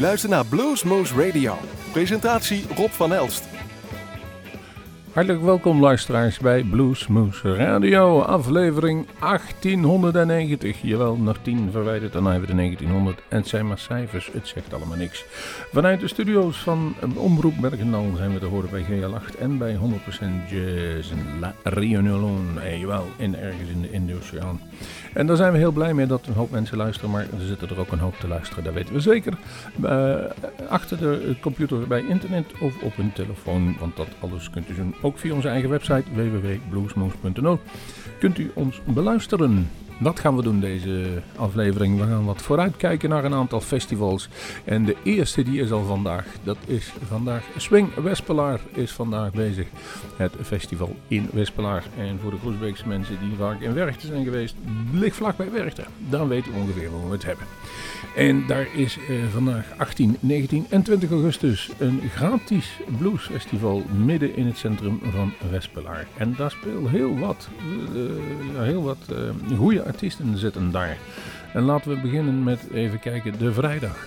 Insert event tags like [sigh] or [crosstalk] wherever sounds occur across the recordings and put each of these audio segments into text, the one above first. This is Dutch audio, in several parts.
U luistert naar Bluesmoose Radio. Presentatie Rob van Elst. Hartelijk welkom luisteraars bij Bluesmoose Radio, aflevering 1890. Jawel, nog 10 verwijderd, dan hebben we de 1900. En het zijn maar cijfers, het zegt allemaal niks. Vanuit de studio's van Omroep Bergendal zijn we te horen bij GL8 en bij 100% Jazz in La Réunion. Eh, jawel, ergens in de Indische Oceaan. En daar zijn we heel blij mee dat een hoop mensen luisteren, maar er zitten er ook een hoop te luisteren, dat weten we zeker. Uh, achter de computer bij internet of op een telefoon, want dat alles kunt u doen. Ook via onze eigen website www.bluesmoose.nl kunt u ons beluisteren. Wat gaan we doen deze aflevering? We gaan wat vooruitkijken naar een aantal festivals. En de eerste die is al vandaag. Dat is vandaag Swing Wespelaar is vandaag bezig. Het festival in Wespelaar. En voor de Groesbeekse mensen die vaak in Werchter zijn geweest, ligt vlak bij Werchter. Dan weten we ongeveer waar we het hebben. En daar is eh, vandaag 18, 19 en 20 augustus een gratis bluesfestival midden in het centrum van Wespelaar. En daar speelt heel wat, uh, heel wat uh, goede artiesten zitten daar. En laten we beginnen met even kijken de vrijdag.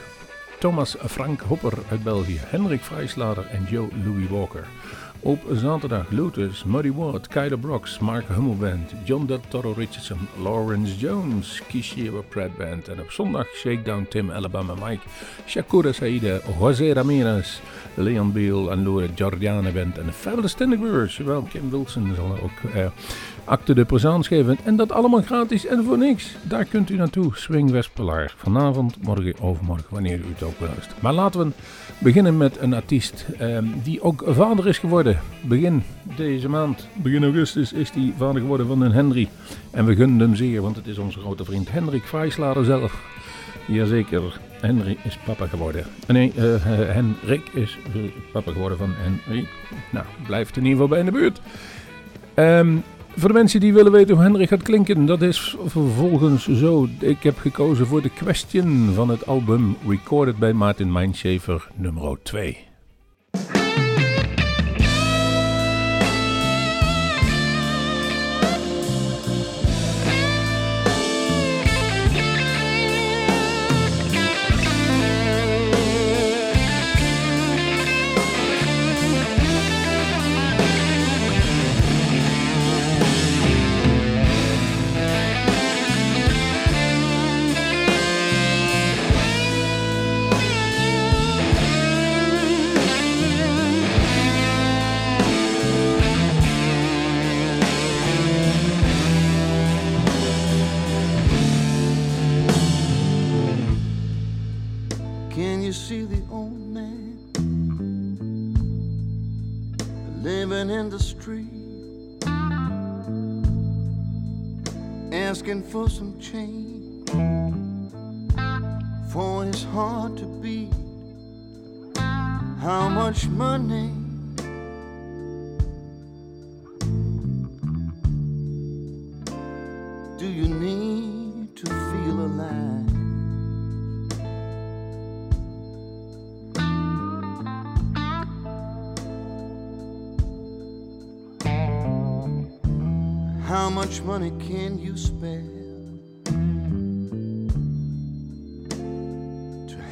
Thomas Frank Hopper uit België, Henrik Vrijslader en Joe Louis Walker. Op zaterdag Lotus, Muddy Ward, Kyler Brooks, Mark Hummelband, John Del Toro Richardson, Lawrence Jones, Kishiro Pratt Band. En op zondag Shakedown Tim, Alabama Mike, Shakura Saida, José Ramirez, Leon Beal en Laura Giordana Band. En de Fabulous Tenderbrewers, zowel Kim Wilson zal ook uh, acte de présence geven. En dat allemaal gratis en voor niks. Daar kunt u naartoe, Swing Westpelaar. Vanavond, morgen, overmorgen, wanneer u het ook luistert. Maar laten we beginnen met een artiest um, die ook vader is geworden. Begin deze maand, begin augustus, is hij vader geworden van een Henry. En we gunnen hem zeer, want het is onze grote vriend Hendrik Vrijslader zelf. Jazeker, Henry is papa geworden. Nee, uh, Henrik is papa geworden van Henry. Nou, blijft in ieder geval bij in de buurt. Um, voor de mensen die willen weten hoe Henrik gaat klinken, dat is vervolgens zo. Ik heb gekozen voor de question van het album Recorded by Martin Mindshaver nummer 2.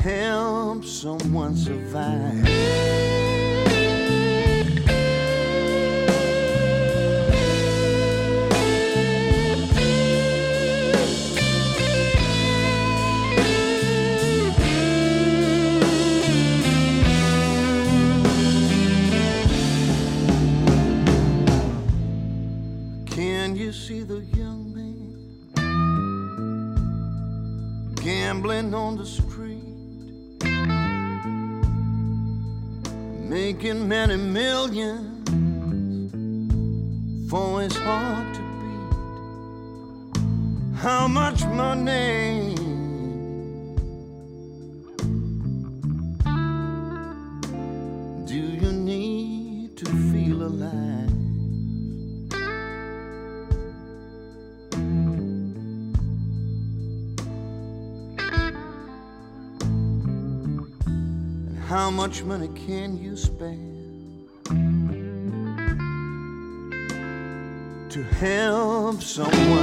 Help someone survive. Much money can you spend to help someone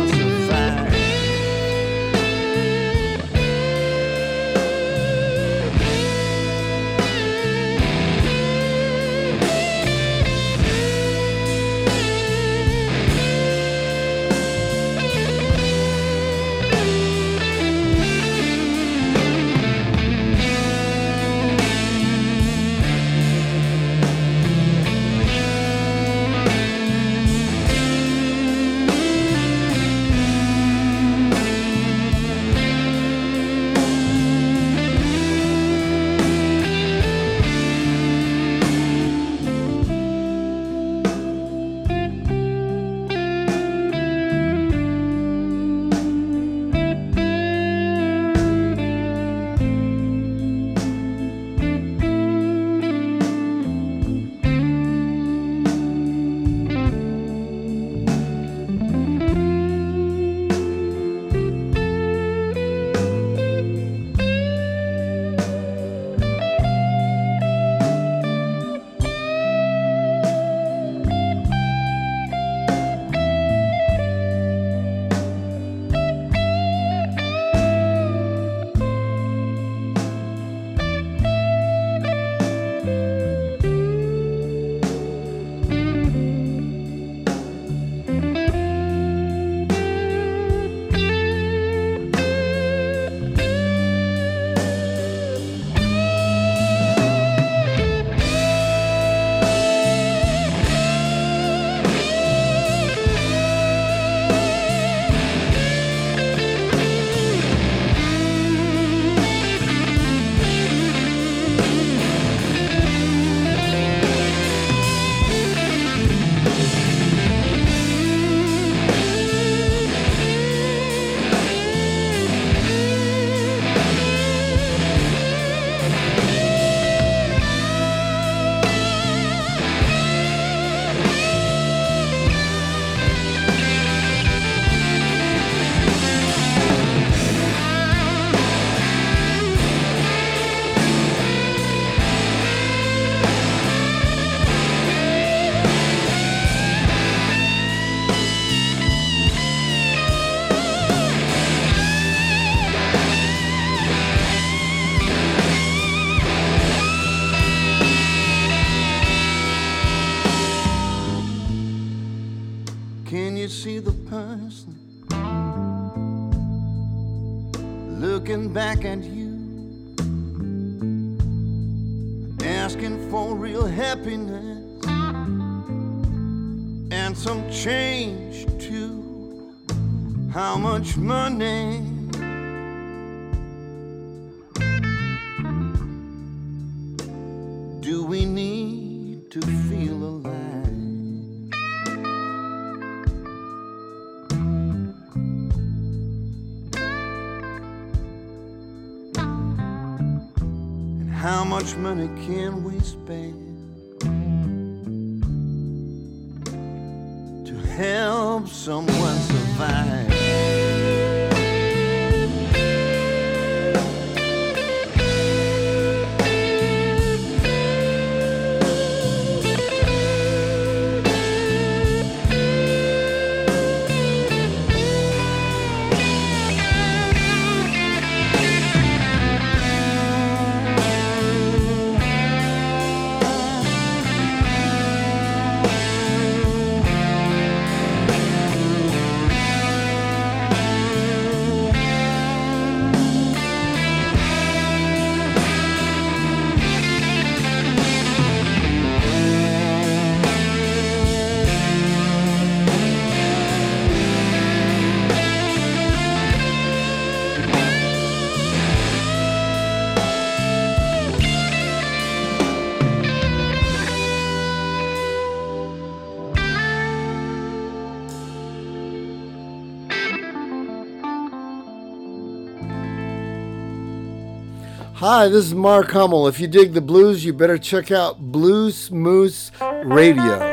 looking back at you, asking for real happiness and some change too. How much money? Much money can we spend to help someone survive? Hi, this is Mark Hummel. If you dig the blues, you better check out Blues Moose Radio.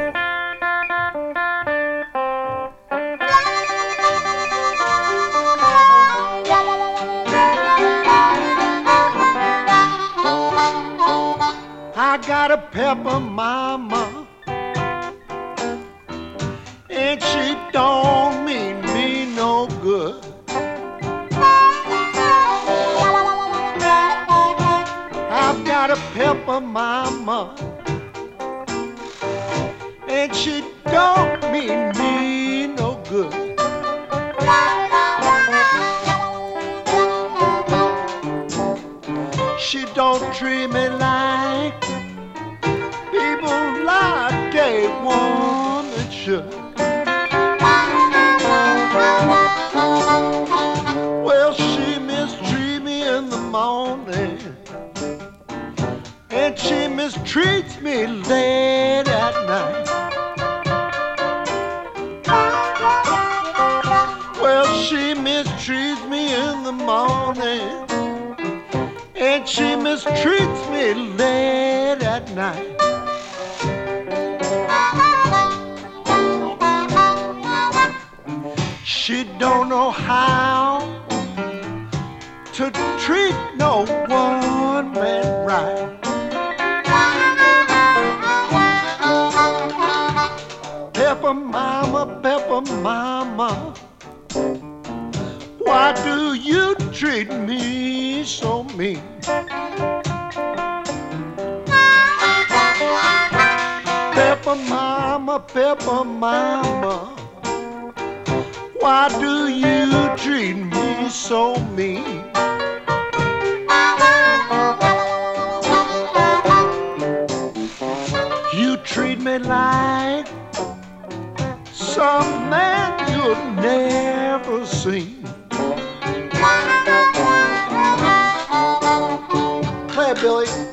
Pepper mama, pepper mama. Why do you treat me so mean? You treat me like some man you've never seen. Claire Billy.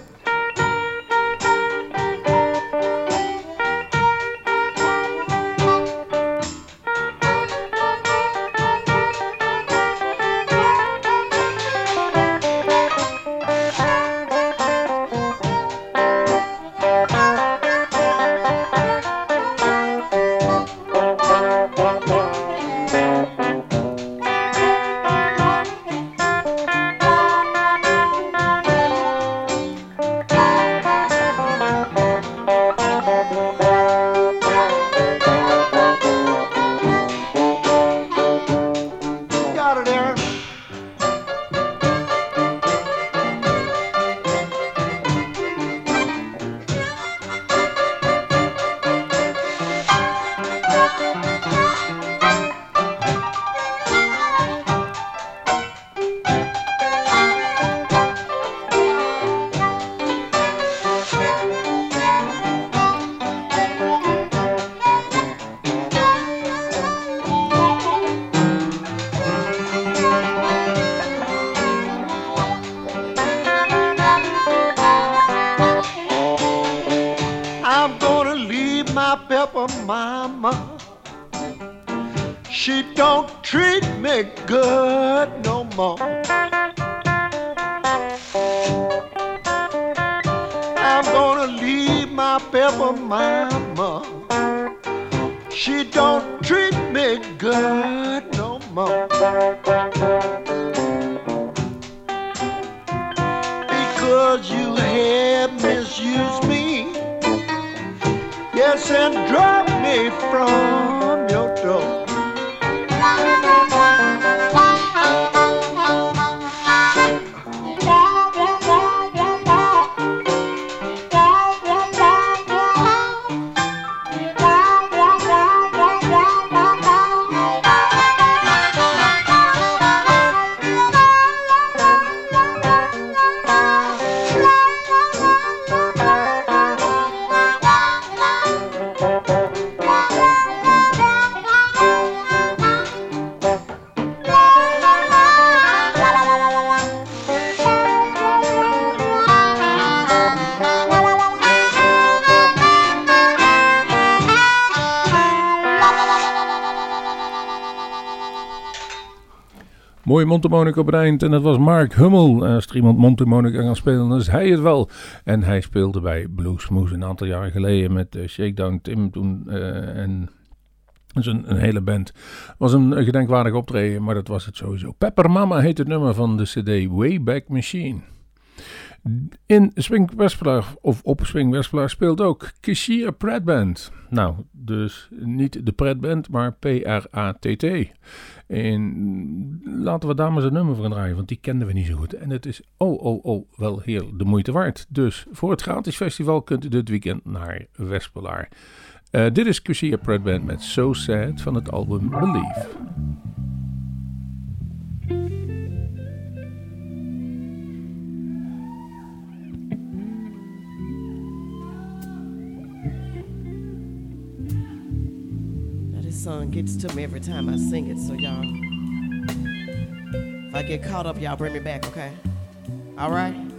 Treat good no more. I'm gonna leave my pepper mama. She don't treat me good no more. Because you have misused me. Yes, and dropped me from your door. Mooi mondharmonica op het eind en dat was Mark Hummel. En als er iemand mondharmonica kan spelen, dan is hij het wel. En hij speelde bij Bluesmoose een aantal jaren geleden met eh, Shakedown Tim toen eh, en... Dat is een, hele band. was een, gedenkwaardig optreden, maar dat was het sowieso. Pepper Mama heet het nummer van de CD Wayback Machine. In Swing of op Swing speelt ook Kishia Pratt Band. Nou, dus niet de Pratt Band, maar P-R-A-T-T. En laten we daar maar een nummer van draaien, want die kenden we niet zo goed. En het is, oh, oh, oh, wel heel de moeite waard. Dus voor het gratis festival kunt u dit weekend naar Westplaar. Uh, dit is Pratt Band met So Sad van het album Believe. Song gets to me every time I sing it, so y'all, if I get caught up, y'all bring me back, okay? All right?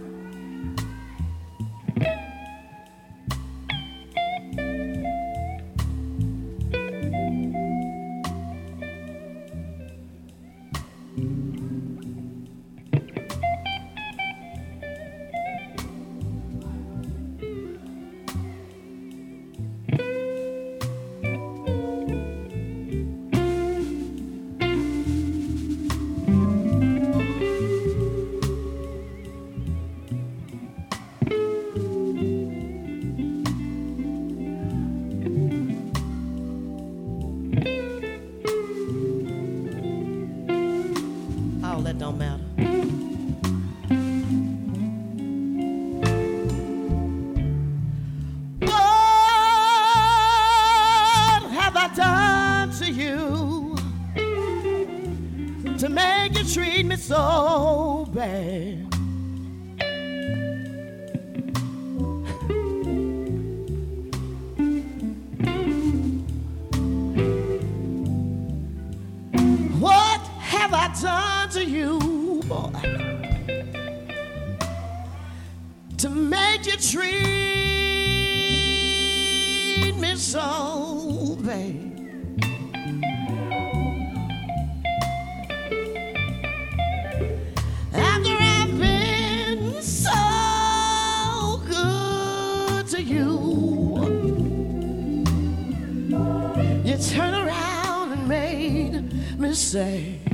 say.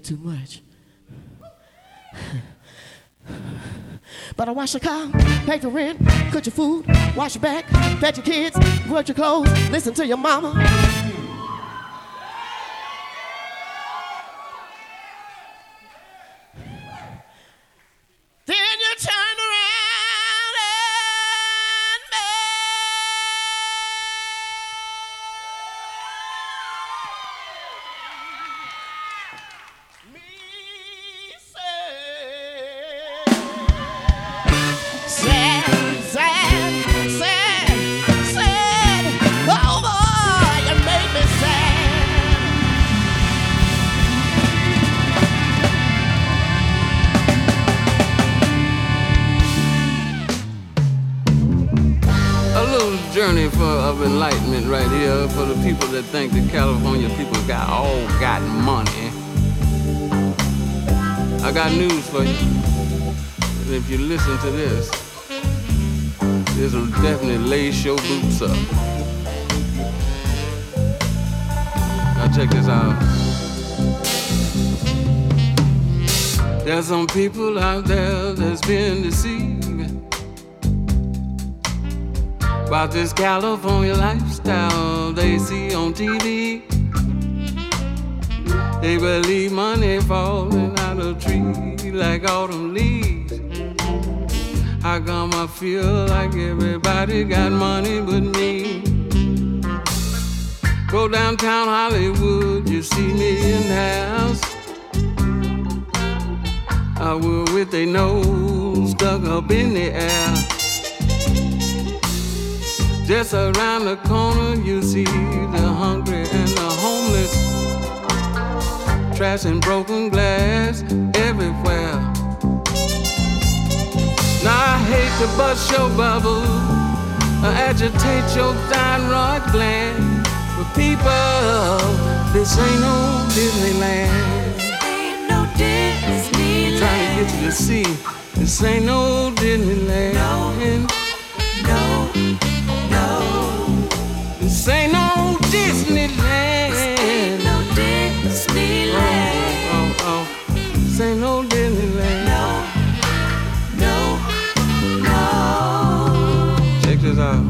too much. But I wash your car, pay the rent, cook your food, wash your back, pet your kids, wash your clothes, listen to your mama. People out there that's been deceived about this California lifestyle they see on TV. They believe money falling out of trees like autumn leaves. How come I feel like everybody got money but me? Go downtown Hollywood, you see millionaires. I will with their nose stuck up in the air. Just around the corner, you see the hungry and the homeless. Trash and broken glass everywhere. Now I hate to bust your bubble or agitate your thyroid gland. But people, this ain't no Disneyland. Ain't no Disneyland. Get you to see, this ain't no Disneyland. No, no. This ain't no Disneyland. Ain't no Disneyland. Oh, oh, oh. This ain't no Disneyland. No, no, no. Check this out.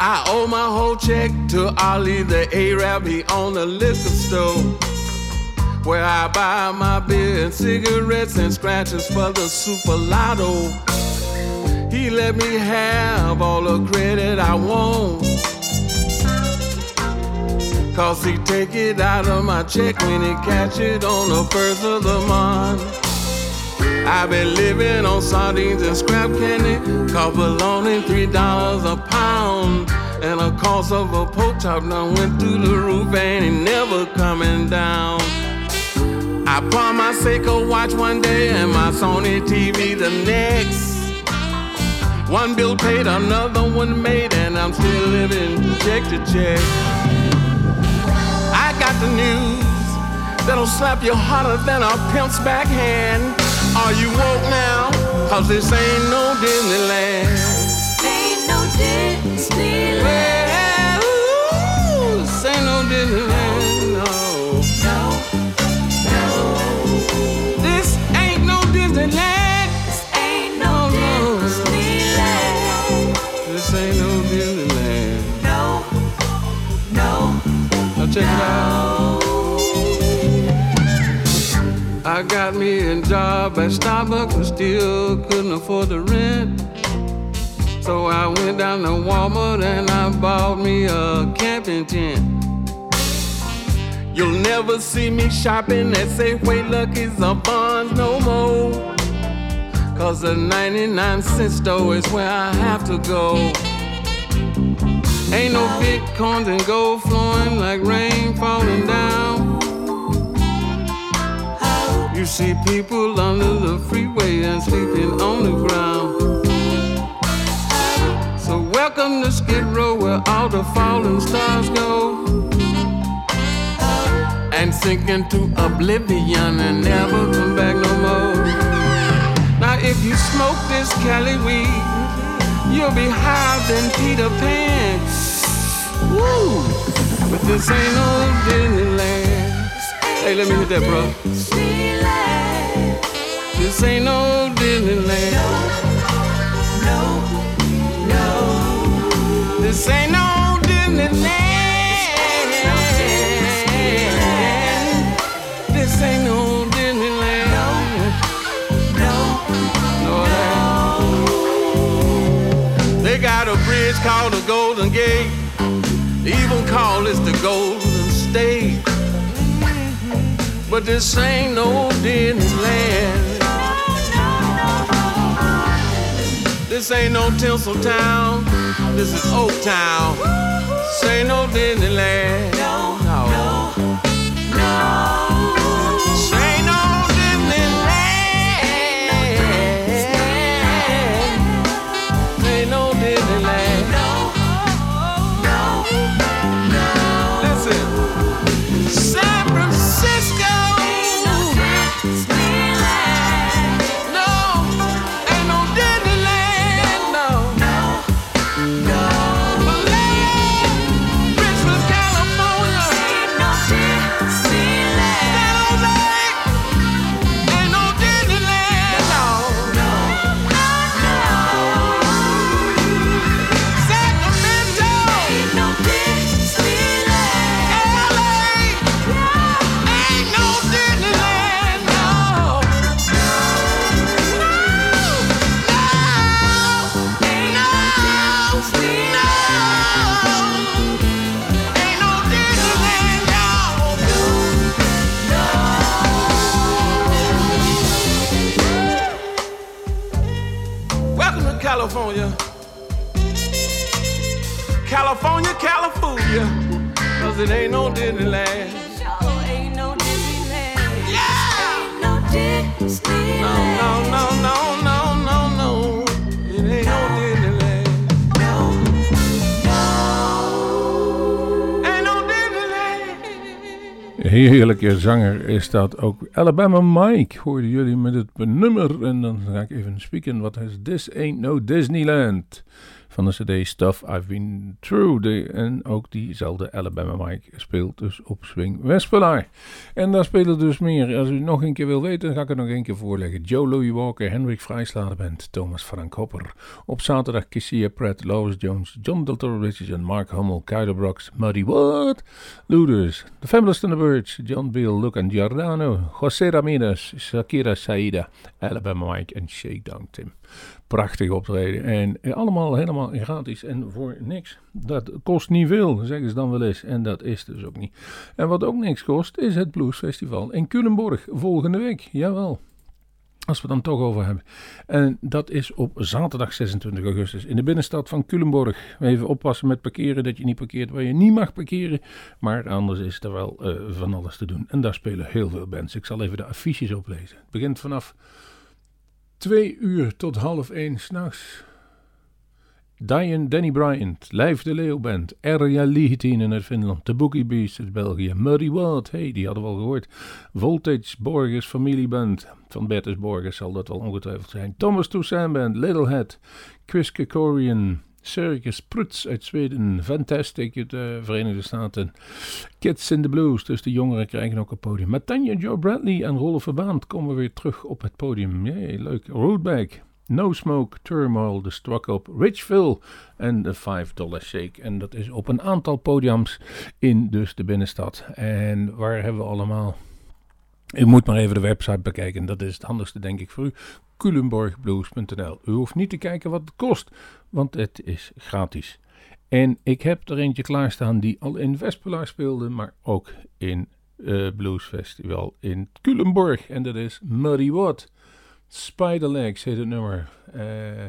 I owe my whole check to Ali the Arab. He owned a liquor store where I buy my beer and cigarettes and scratches for the super lotto. He let me have all the credit I want. Cause he take it out of my check when he catch it on the first of the month. I've been living on sardines and scrap candy, cause bologna three dollars a pound. And the cost of a pork chop done went through the roof and it never coming down. I bought my Seiko watch one day and my Sony TV the next. One bill paid, another one made, and I'm still living check to check. I got the news that'll slap you harder than a pimp's backhand. Are you woke now? Cause this ain't no Disneyland. Ain't no Disneyland. Well, ooh, this ain't no Disneyland, This ain't no Disneyland. No, no, Now check it out. I got me a job at Starbucks, but still couldn't afford the rent. So I went down to Walmart and I bought me a camping tent. You'll never see me shopping at Safeway, Lucky's, or Bonds no more. Cause the 99 cent store is where I have to go. Ain't no bitcoins and gold flowing like rain falling down. You see people under the freeway and sleeping on the ground. So welcome to Skid Row where all the fallen stars go. And sink into oblivion and never come back no more. If you smoke this Cali weed, you'll be higher than Peter Pan. Woo! But this ain't no Disneyland. Hey, let me hit that, bro. This ain't no Disneyland. No, No, no. This ain't no Disneyland. Bridge called the Golden Gate. They even call it the Golden State. But this ain't no Disneyland. This ain't no Tinsel Town. This is Oak Town. This ain't no Disneyland. No, no, This Zanger is dat ook. Alabama Mike hoorden jullie met het nummer. En dan ga ik even spieken. Wat is This Ain't No Disneyland? Van de CD Stuff I've Been Through. De, en ook diezelfde Alabama Mike speelt dus op Swing Wespelaar. En daar spelen dus meer. Als u nog een keer wil weten, ga ik het nog een keer voorleggen. Joe Louis Walker, Henrik Vrijslader Band, Thomas Frank Hopper. Op zaterdag Kissia Pratt, Lois Jones, John Deltor Richardson, Mark Hummel, Kyler Brooks, Muddy What, Luders, The Fabulous Thunderbirds, John Beal, Luke Giordano, José Ramirez, Shakira Saida, Alabama Mike en Shakedown Tim. Prachtig optreden en allemaal helemaal gratis en voor niks. Dat kost niet veel, zeggen ze dan wel eens. En dat is dus ook niet. En wat ook niks kost, is het Blues Festival in Culemborg volgende week. Jawel. Als we het dan toch over hebben. En dat is op zaterdag 26 augustus in de binnenstad van Culemborg. Even oppassen met parkeren, dat je niet parkeert waar je niet mag parkeren. Maar anders is er wel eh, van alles te doen. En daar spelen heel veel bands. Ik zal even de affiches oplezen. Het begint vanaf 2 uur tot half 1 s'nachts. Diane Danny Bryant, Lijf de Leeuw Band, Erja uit Finland, The Boogie Beast uit België, Muddy Watt, hey, die hadden we al gehoord, Voltage Borges Familieband, van Bertus Borges zal dat wel ongetwijfeld zijn, Thomas Toussaint Band, Little Head, Chris Kekorian, Circus Pruts uit Zweden, Fantastic de Verenigde Staten, Kids in the Blues, dus de jongeren krijgen ook een podium. Met Tanja Joe Bradley en Rolf Verbaand komen we weer terug op het podium. Jee, leuk. Roadback, No Smoke, Turmoil, The Struck Up, Richville en de 5 Dollar Shake. En dat is op een aantal podiums in dus de binnenstad. En waar hebben we allemaal... U moet maar even de website bekijken, dat is het handigste denk ik voor u. Culemborgblues.nl. U hoeft niet te kijken wat het kost, want het is gratis. En ik heb er eentje klaarstaan die al in Vespelaar speelde, maar ook in uh, in Culemborg. En dat is Muddy Watt. Spiderlegs heet het nummer. Eh,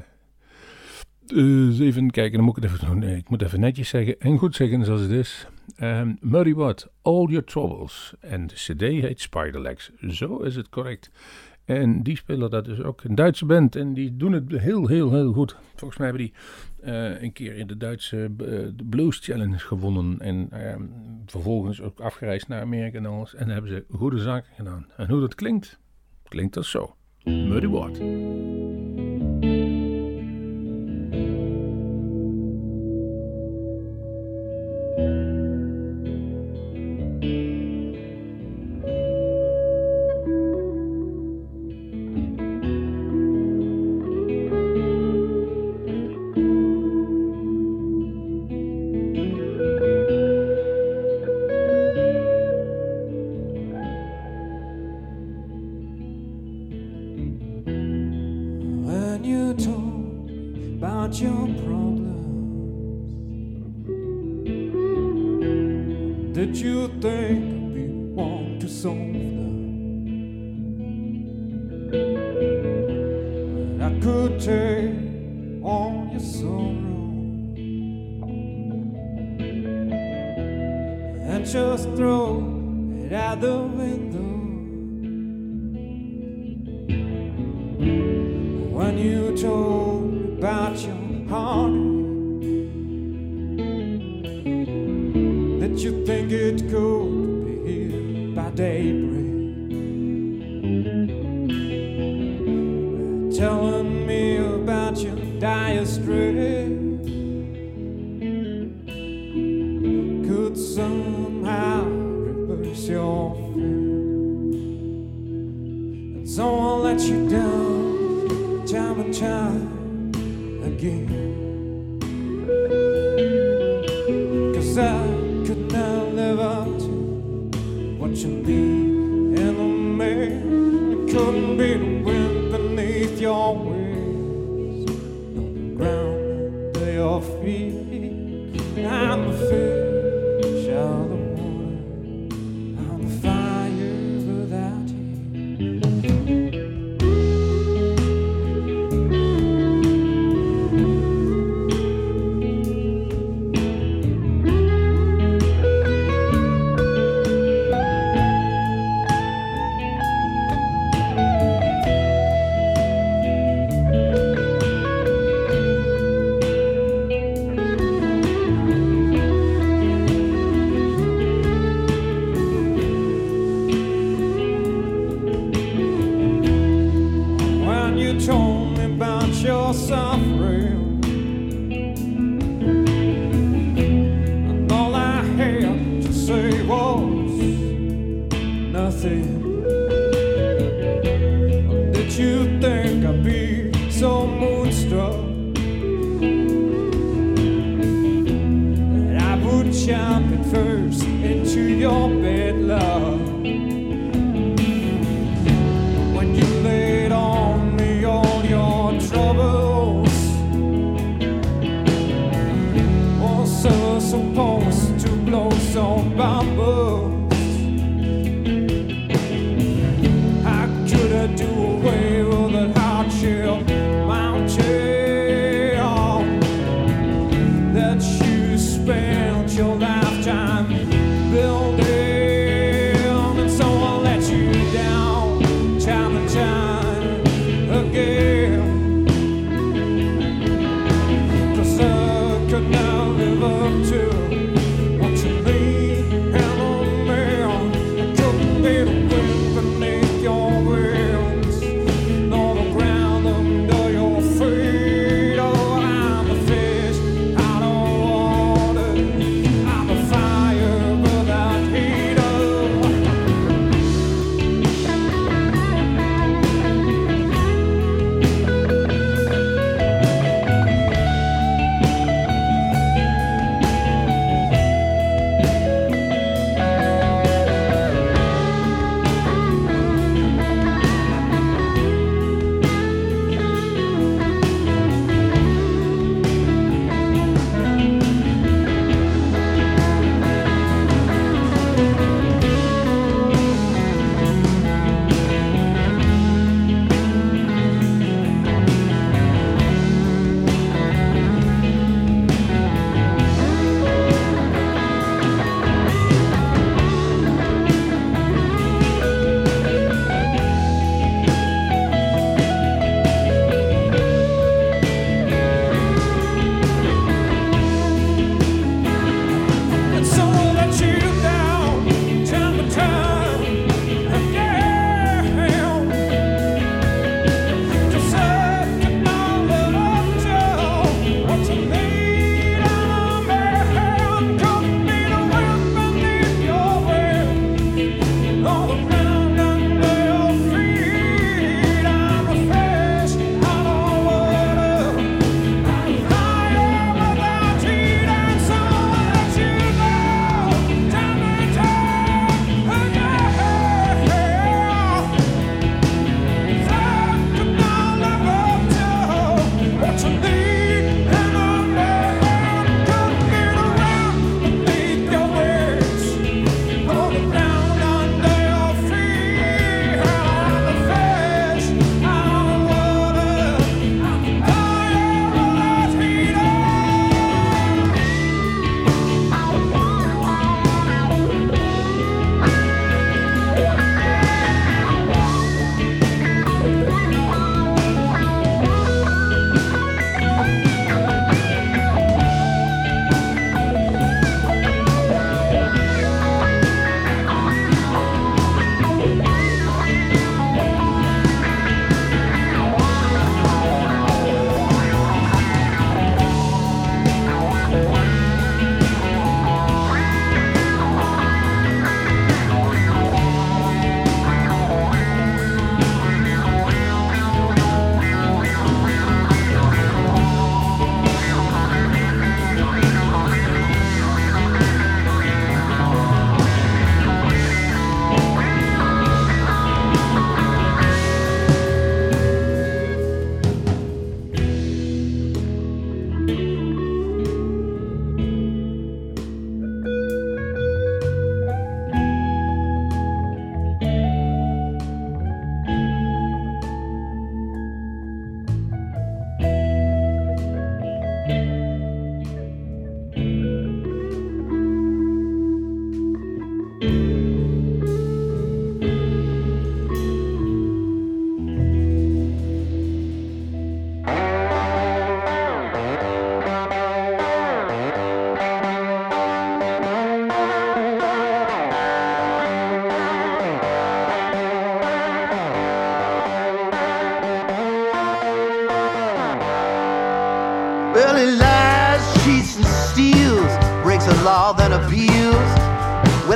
dus even kijken, dan moet ik het even. Nee, ik moet even netjes zeggen en goed zeggen zoals het is. Um, Watt, All Your Troubles. En de CD heet Spiderlegs. Zo is het correct. En die spelen dat dus ook. Een Duitse band. En die doen het heel, heel, heel goed. Volgens mij hebben die uh, een keer in de Duitse de Blues Challenge gewonnen. En uh, vervolgens ook afgereisd naar Amerika en alles. En hebben ze goede zaken gedaan. En hoe dat klinkt, klinkt dat zo. Muddy Watt.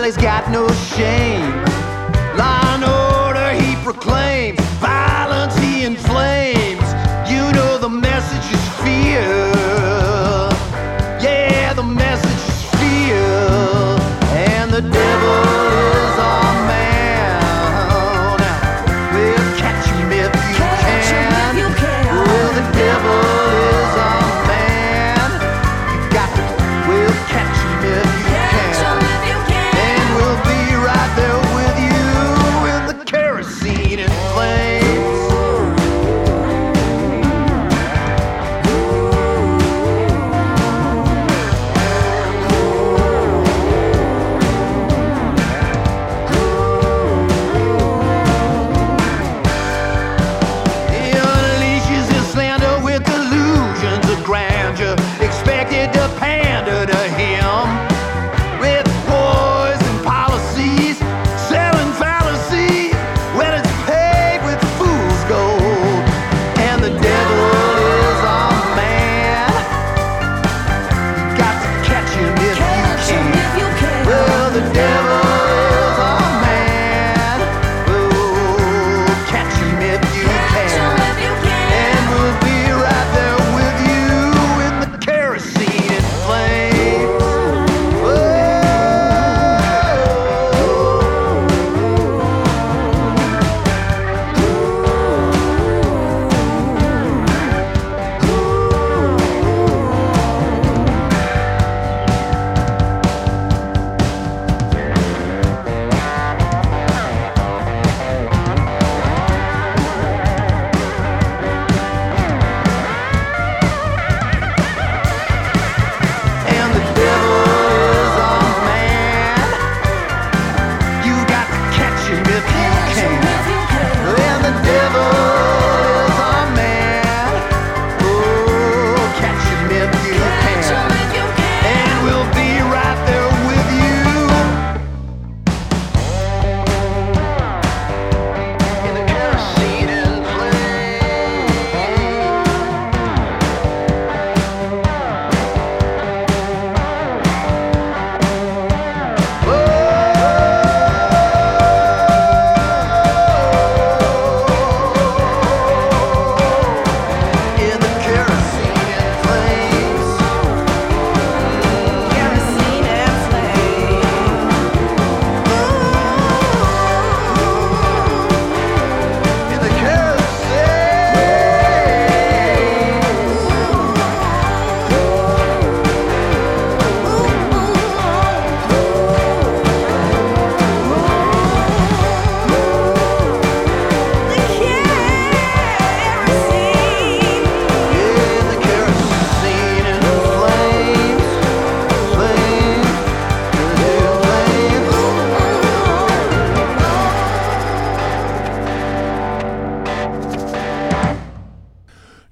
Charlie's got no shame.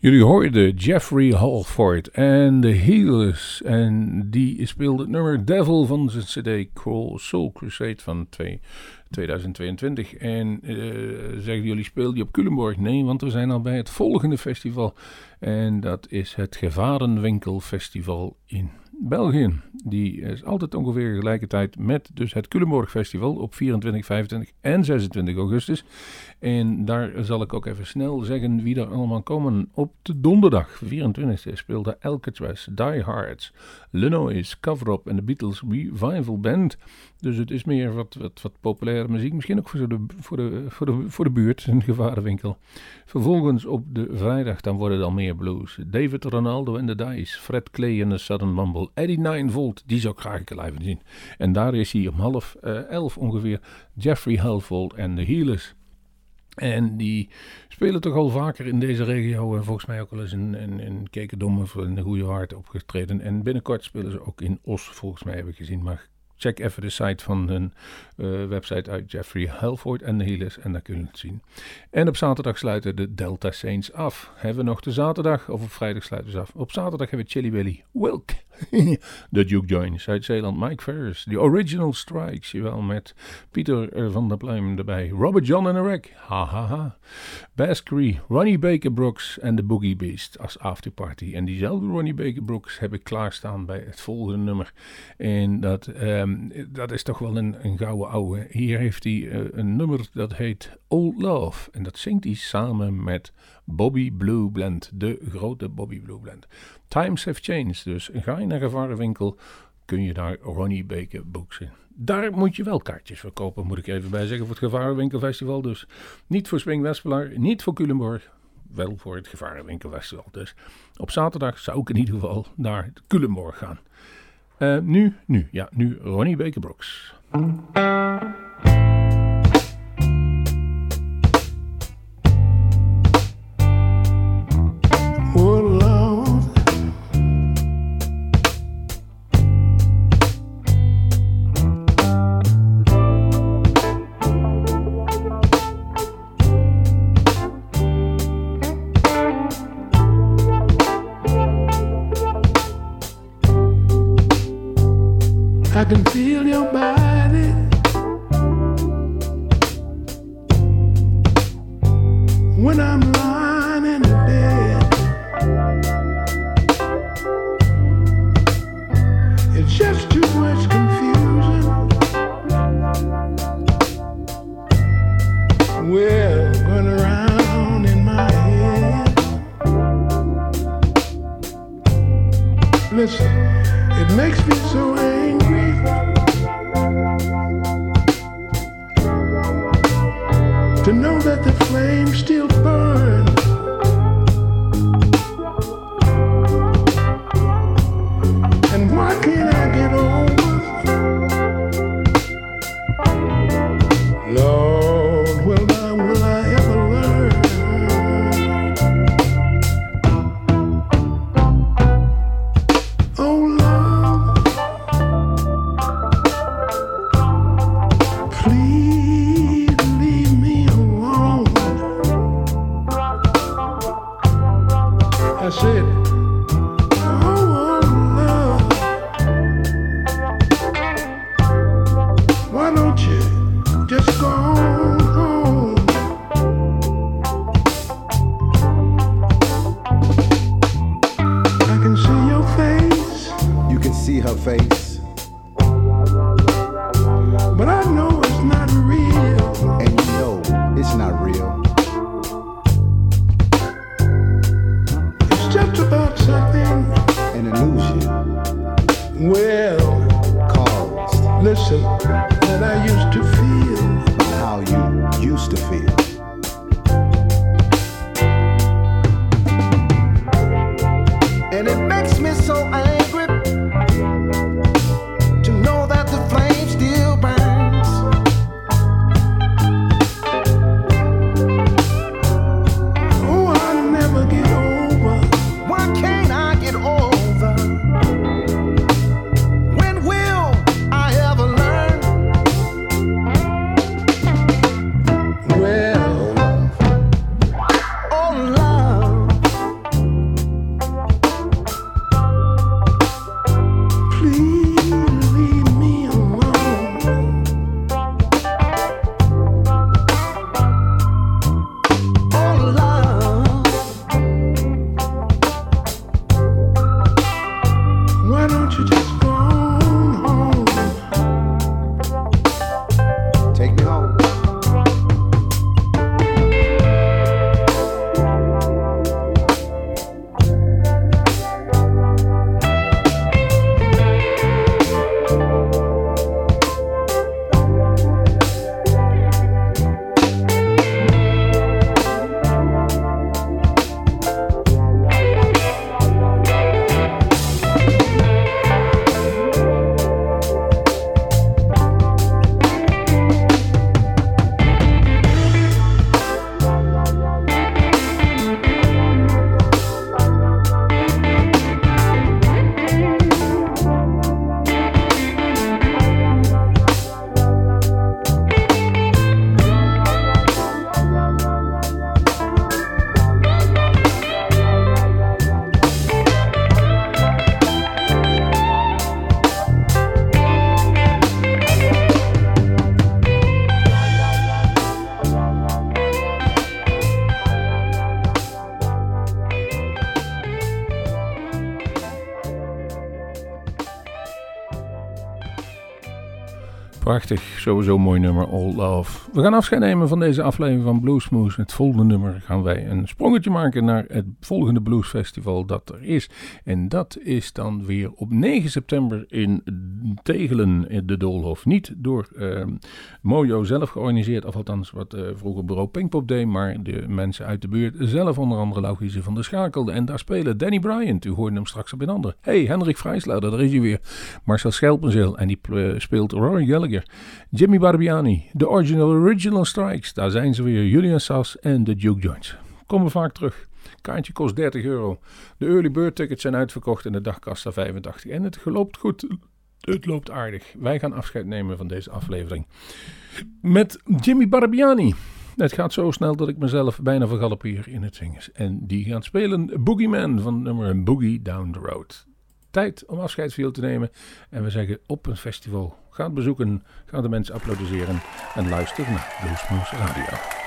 Jullie hoorden Jeffrey Halford en de Healers. En die speelde het nummer Devil van zijn CD Soul Crusade van 2 2022. En eh, zeggen jullie, speel die op Culemborg? Nee, want we zijn al bij het volgende festival. En dat is het Gevarenwinkel Festival in België. Die is altijd ongeveer tegelijkertijd met dus het Culemborg Festival op 24, 25 en 26 augustus. En daar zal ik ook even snel zeggen wie er allemaal komen. Op de donderdag, 24e, speelde Alcatraz, Die Hards, Lenois, Cover Up en de Beatles Revival Band. Dus het is meer wat, wat, wat populaire muziek. Misschien ook voor de, voor, de, voor, de, voor de buurt, een gevarenwinkel. Vervolgens op de vrijdag, dan worden al meer blues. David Ronaldo en de Dice, Fred Clay en de Southern Mumble, Eddie Ninevolt, die zou ik graag live zien. En daar is hij om half uh, elf ongeveer, Jeffrey Halfold en de Healers. En die spelen toch al vaker in deze regio. En volgens mij ook wel eens in, in, in of in de Goede Hart opgetreden. En binnenkort spelen ze ook in Os, volgens mij heb ik gezien. Maar check even de site van hun uh, website uit Jeffrey Halford en de Healers en daar kun je het zien. En op zaterdag sluiten de Delta Saints af. Hebben we nog de zaterdag, of op vrijdag sluiten ze af. Op zaterdag hebben we Chili Willy, Wilk, [laughs] de Duke Joins uit Zeeland, Mike Ferris, The Original Strikes, jawel, met Pieter van der Pluim erbij, Robert John en Rek, ha ha ha, Baskery, Ronnie Baker Brooks en de Boogie Beast als afterparty. En diezelfde Ronnie Baker Brooks heb ik klaarstaan bij het volgende nummer. En dat, um, dat is toch wel een, een gouden ouwe. Hier heeft hij uh, een nummer dat heet Old Love. En dat zingt hij samen met Bobby Blue Blend, de grote Bobby Blue Blend. Times have changed, dus ga je naar een kun je daar Ronnie Baker boeksen. Daar moet je wel kaartjes voor kopen, moet ik even bij zeggen, voor het Gevarenwinkelfestival. Dus niet voor Swing Wespelaar, niet voor Culemborg, wel voor het Gevarenwinkelfestival. Dus op zaterdag zou ik in ieder geval naar Culemborg gaan. Uh, nu, nu, ja, nu Ronnie Baker Brooks. Prachtig, sowieso een mooi nummer, All Love. We gaan afscheid nemen van deze aflevering van Bluesmoose. Het volgende nummer gaan wij een sprongetje maken naar het volgende bluesfestival dat er is. En dat is dan weer op 9 september in Tegelen, in de Doolhof. Niet door eh, Mojo zelf georganiseerd, of althans wat eh, vroeger bureau Pinkpop deed, maar de mensen uit de buurt zelf, onder andere Laugiese van de Schakel. En daar spelen Danny Bryant, u hoorde hem straks op een ander. Hey, Hendrik Vrijslader, daar is hij weer. Marcel Schelpenzeel en die eh, speelt Rory Gallagher. Jimmy Barbiani, de original Original Strikes, daar zijn ze weer. Julian Sass en de Duke Joints. Komen vaak terug. Kaartje kost 30 euro. De early bird tickets zijn uitverkocht en de dagkassa 85. En het loopt goed. Het loopt aardig. Wij gaan afscheid nemen van deze aflevering. Met Jimmy Barbiani. Het gaat zo snel dat ik mezelf bijna vergalopeer in het zingen. En die gaat spelen Boogeyman van nummer Boogie Down the Road. Tijd om afscheid van te nemen. En we zeggen op een festival. Ga het bezoeken. Ga de mensen applaudisseren. En luister naar Bluesmoose Radio.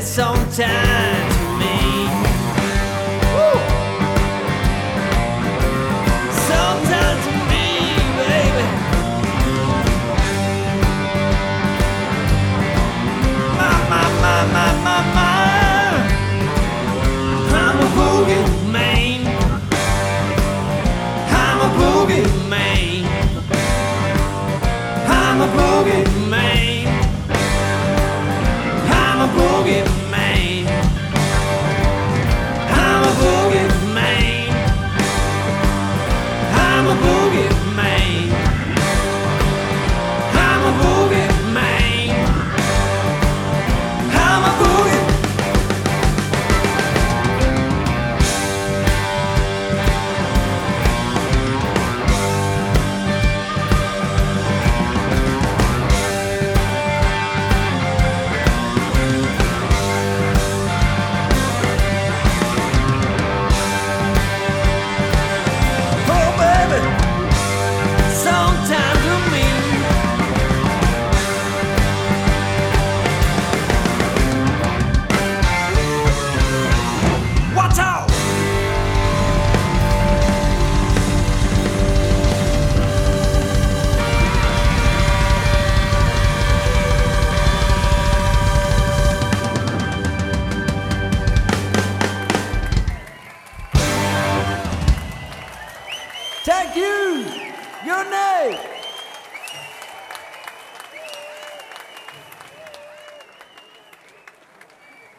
sometimes to me.